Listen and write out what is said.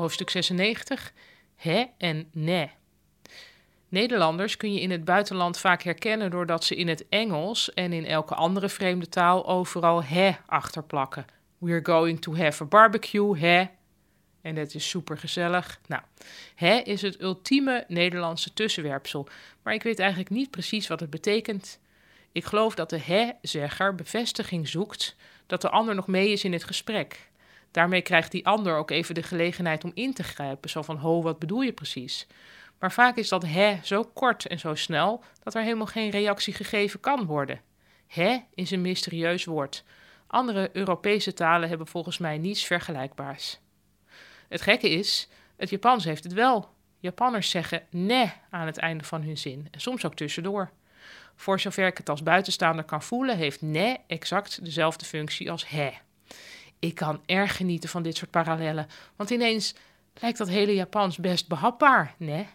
hoofdstuk 96, hè en ne. Nederlanders kun je in het buitenland vaak herkennen doordat ze in het Engels en in elke andere vreemde taal overal hè achterplakken. We're going to have a barbecue, hè. En dat is super gezellig. Nou, hè is het ultieme Nederlandse tussenwerpsel, maar ik weet eigenlijk niet precies wat het betekent. Ik geloof dat de hè-zegger bevestiging zoekt dat de ander nog mee is in het gesprek. Daarmee krijgt die ander ook even de gelegenheid om in te grijpen. Zo van, ho, wat bedoel je precies? Maar vaak is dat hè zo kort en zo snel dat er helemaal geen reactie gegeven kan worden. Hè is een mysterieus woord. Andere Europese talen hebben volgens mij niets vergelijkbaars. Het gekke is, het Japans heeft het wel. Japanners zeggen ne aan het einde van hun zin en soms ook tussendoor. Voor zover ik het als buitenstaander kan voelen, heeft ne exact dezelfde functie als he. Ik kan erg genieten van dit soort parallellen, want ineens lijkt dat hele Japans best behapbaar, ne?